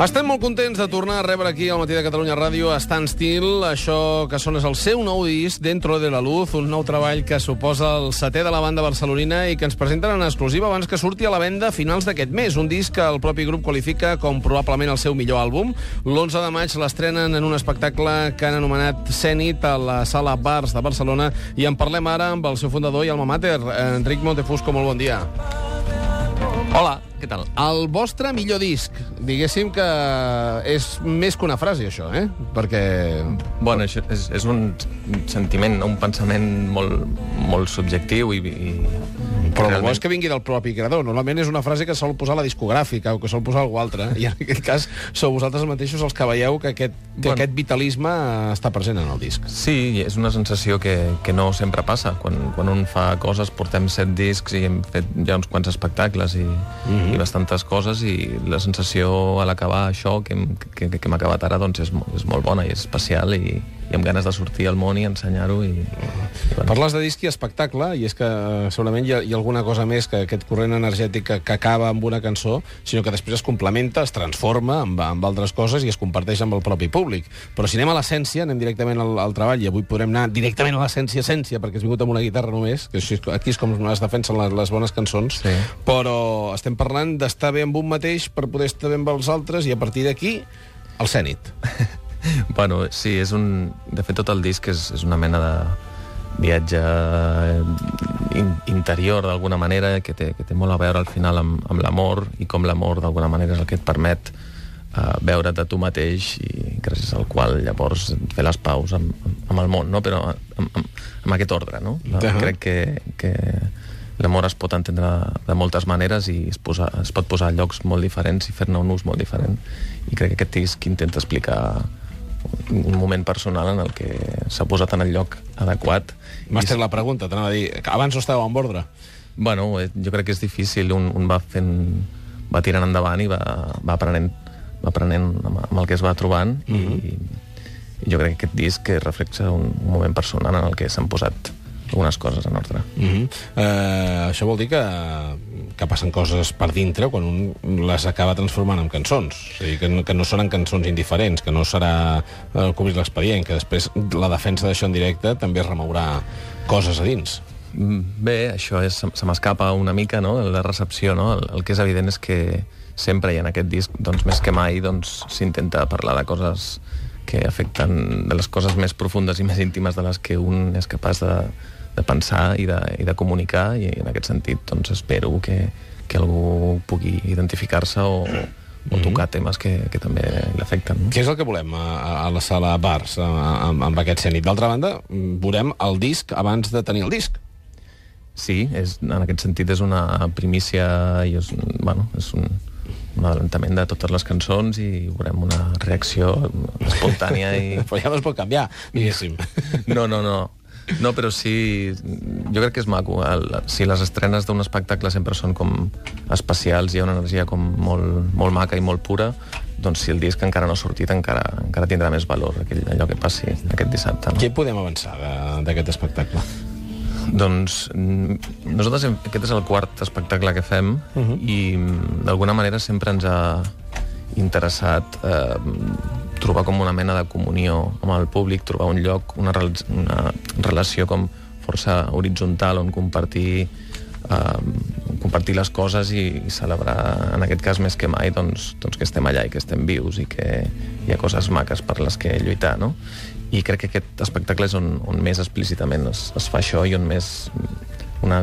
Estem molt contents de tornar a rebre aquí al Matí de Catalunya Ràdio a Stan Still. Això que sona és el seu nou disc, Dentro de la Luz, un nou treball que suposa el setè de la banda barcelonina i que ens presenten en exclusiva abans que surti a la venda a finals d'aquest mes. Un disc que el propi grup qualifica com probablement el seu millor àlbum. L'11 de maig l'estrenen en un espectacle que han anomenat Zenit a la Sala Bars de Barcelona i en parlem ara amb el seu fundador i alma mater, Enric Montefusco. Molt bon dia. Hola, què tal? El vostre millor disc, diguéssim que és més que una frase, això, eh? Perquè... Bueno, això és, és un sentiment, un pensament molt, molt subjectiu i, i però el bo és que vingui del propi creador. Normalment és una frase que sol posar la discogràfica o que sol posar algú altre. I en aquest cas sou vosaltres mateixos els que veieu que aquest, que bueno. aquest vitalisme està present en el disc. Sí, és una sensació que, que no sempre passa. Quan, quan un fa coses, portem set discs i hem fet ja uns quants espectacles i, mm -hmm. i bastantes coses i la sensació a l'acabar això que hem, que, que hem acabat ara doncs és, és molt bona i és especial i, i amb ganes de sortir al món i ensenyar-ho. I, i bueno. Parles de disc i espectacle, i és que eh, segurament hi ha, hi ha alguna cosa més que aquest corrent energètic que, que acaba amb una cançó, sinó que després es complementa, es transforma amb, amb altres coses i es comparteix amb el propi públic. Però si anem a l'essència, anem directament al, al treball, i avui podrem anar directament a l'essència, essència, perquè has vingut amb una guitarra només, que així, aquí és com es defensen les, les bones cançons, sí. però estem parlant d'estar bé amb un mateix per poder estar bé amb els altres, i a partir d'aquí, el cènit. Bueno, sí, és un... De fet, tot el disc és, és una mena de viatge in, interior, d'alguna manera, que té, que té molt a veure al final amb, amb l'amor, i com l'amor, d'alguna manera, és el que et permet uh, veure't a tu mateix i gràcies al qual llavors fer les paus amb, amb el món, no? però amb, amb, amb aquest ordre. No? Uh -huh. Crec que, que l'amor es pot entendre de moltes maneres i es, posa, es pot posar a llocs molt diferents i fer-ne un ús molt diferent. I crec que aquest disc intenta explicar un moment personal en el que s'ha posat en el lloc adequat. M'has tret la pregunta, t'anava a dir, abans no estàveu en ordre. Bueno, eh, jo crec que és difícil, un, un va fent va tirant endavant i va, va aprenent, va aprenent amb, amb el que es va trobant mm -hmm. i, i jo crec que aquest disc reflexa un, un moment personal en el que s'han posat algunes coses en ordre. Mm -hmm. uh, això vol dir que, que passen coses per dintre quan un les acaba transformant en cançons. A dir, que no, que no són cançons indiferents, que no serà uh, cobrir l'expedient, que després la defensa d'això en directe també remourà coses a dins. Mm, bé, això és, se m'escapa una mica, no?, la recepció, no? El, el que és evident és que sempre i en aquest disc, doncs, més que mai, doncs, s'intenta parlar de coses que afecten de les coses més profundes i més íntimes de les que un és capaç de, de pensar i de, i de comunicar i en aquest sentit doncs espero que, que algú pugui identificar-se o, o mhm. tocar temes que, que també l'afecten. No? Què és el que volem a, a la sala Bars amb, amb aquest cènit? D'altra banda, veurem el disc abans de tenir el disc. Sí, és, en aquest sentit és una primícia i és, bueno, és un, un adelantament de totes les cançons i veurem una reacció espontània i... Però ja no es pot canviar, diguéssim. No, no, no. No, però sí, jo crec que és maco. El, si les estrenes d'un espectacle sempre són com especials, hi ha una energia com molt, molt maca i molt pura, doncs si el disc encara no ha sortit encara, encara tindrà més valor aquell, allò que passi aquest dissabte. No? Què podem avançar d'aquest espectacle? Doncs nosaltres hem, aquest és el quart espectacle que fem uh mhm. -huh. i d'alguna manera sempre ens ha interessat eh, trobar com una mena de comunió amb el públic, trobar un lloc, una, una relació com força horitzontal on compartir eh, compartir les coses i, i celebrar, en aquest cas més que mai, doncs, doncs que estem allà i que estem vius i que hi ha coses maques per les que lluitar, no? I crec que aquest espectacle és on, on més explícitament es, es fa això i on més una,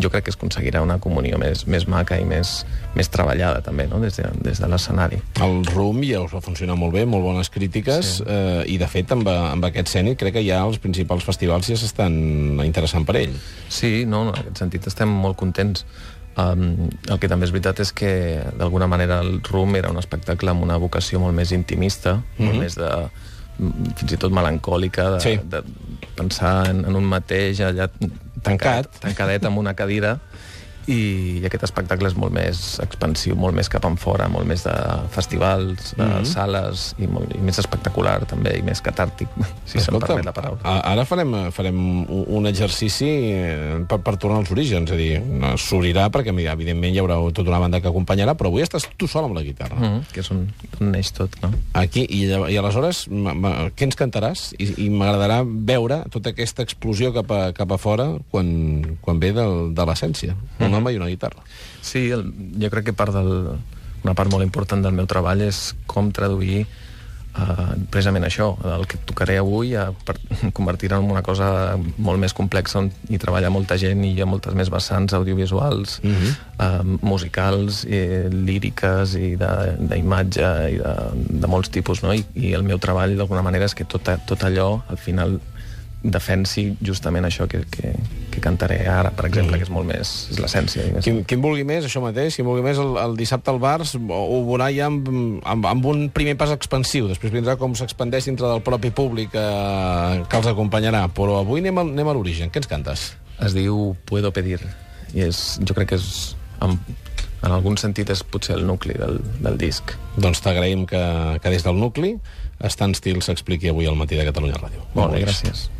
jo crec que es aconseguirà una comunió més, més maca i més, més treballada també, no? des de, des de l'escenari. El RUM ja us va funcionar molt bé, molt bones crítiques, sí. eh, i de fet amb, amb aquest cènic crec que ja els principals festivals ja s'estan interessant per ell. Sí, no, en aquest sentit estem molt contents. Um, el que també és veritat és que d'alguna manera el RUM era un espectacle amb una vocació molt més intimista, mm -hmm. molt mhm. més de fins i tot melancòlica, de, sí. de pensar en, en un mateix allà tancat, tancadet amb una cadira i, i aquest espectacle és molt més expansiu, molt més cap enfora, molt més de festivals, de mm -hmm. sales, i, molt, i més espectacular també, i més catàrtic, si Escolta, se'm permet la paraula. Ara farem, farem un exercici eh, per, per tornar als orígens, és a dir, s'obrirà perquè, evidentment, hi haurà tota una banda que acompanyarà, però avui estàs tu sol amb la guitarra. Mm -hmm, que és on, on neix tot, no? Aquí, i, i aleshores, què ens cantaràs? I, i m'agradarà veure tota aquesta explosió cap a, cap a fora quan, quan ve del, de l'essència. Mm -hmm home i una guitarra. Sí, el, jo crec que part del, una part molt important del meu treball és com traduir Uh, precisament això, el que tocaré avui a convertir en una cosa molt més complexa on hi treballa molta gent i hi ha moltes més vessants audiovisuals, uh -huh. uh, musicals, i, líriques i d'imatge i de, de molts tipus, no? I, i el meu treball d'alguna manera és que tot, tot allò al final defensi justament això que, que, que cantaré ara, per exemple, que és molt més... és l'essència. Qui, qui en vulgui més, això mateix, qui en vulgui més el, el dissabte al Bars, ho veurà ja amb, amb, amb un primer pas expansiu, després vindrà com s'expandeix dintre del propi públic eh, que els acompanyarà, però avui anem, anem a l'origen. Què ens cantes? Es diu Puedo Pedir, i és, jo crec que és... En, en algun sentit és potser el nucli del, del disc. Doncs t'agraïm que, que des del nucli Estan Estil s'expliqui avui al matí de Catalunya Ràdio. Molt bé, gràcies. dar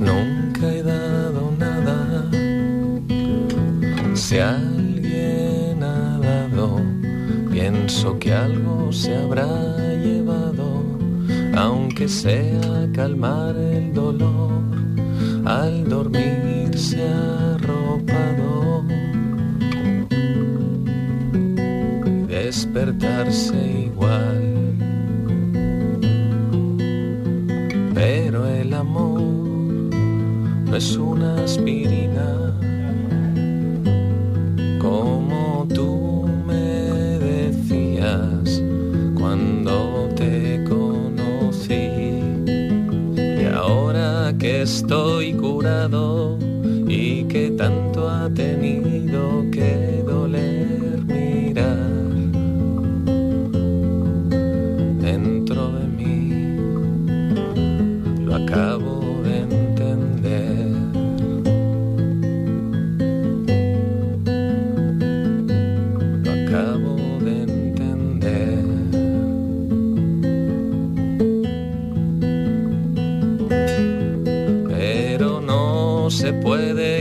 Nunca he dado nada. Si alguien ha dado, pienso que algo se habrá llevado, aunque sea calmar el dolor al dormirse arropado. despertarse igual es una aspirina, como tú me decías cuando te conocí. Y ahora que estoy curado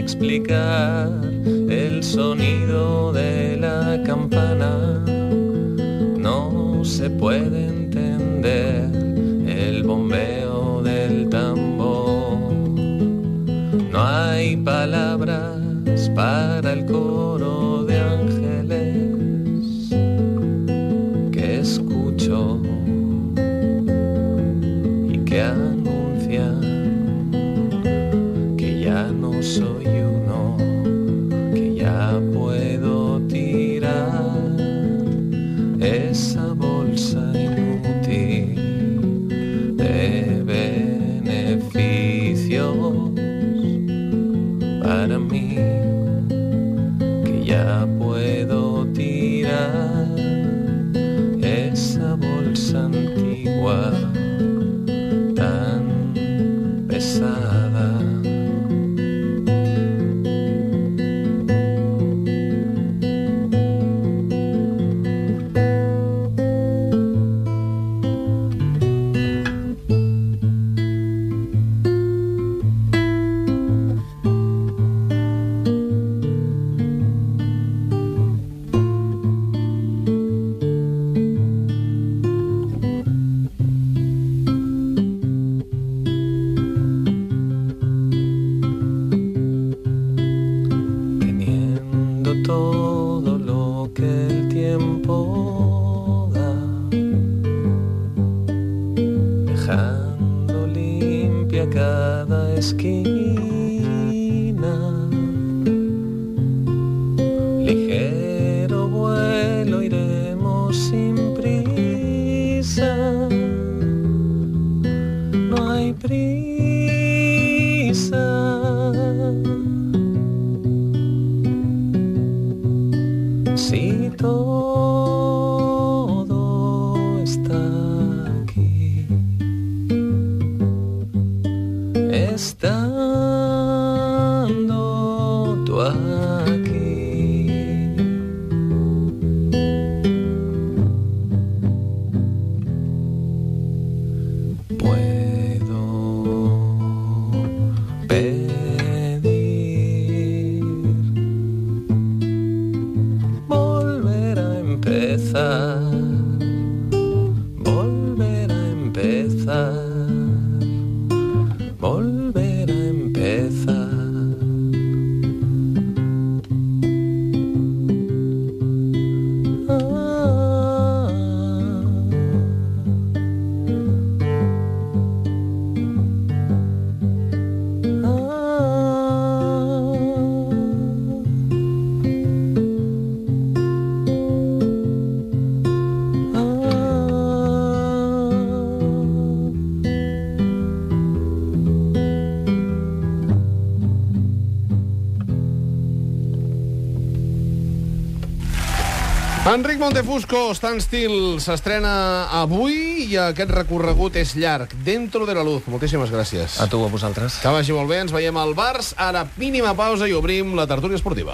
explicar el sonido de la campana. No se puede entender el bombeo del tambor. No hay palabras para el The. Enric Montefusco, Stan Still, s'estrena avui i aquest recorregut és llarg. Dentro de la luz. Moltíssimes gràcies. A tu, a vosaltres. Que vagi molt bé, ens veiem al Bars. Ara, mínima pausa i obrim la tertúlia esportiva.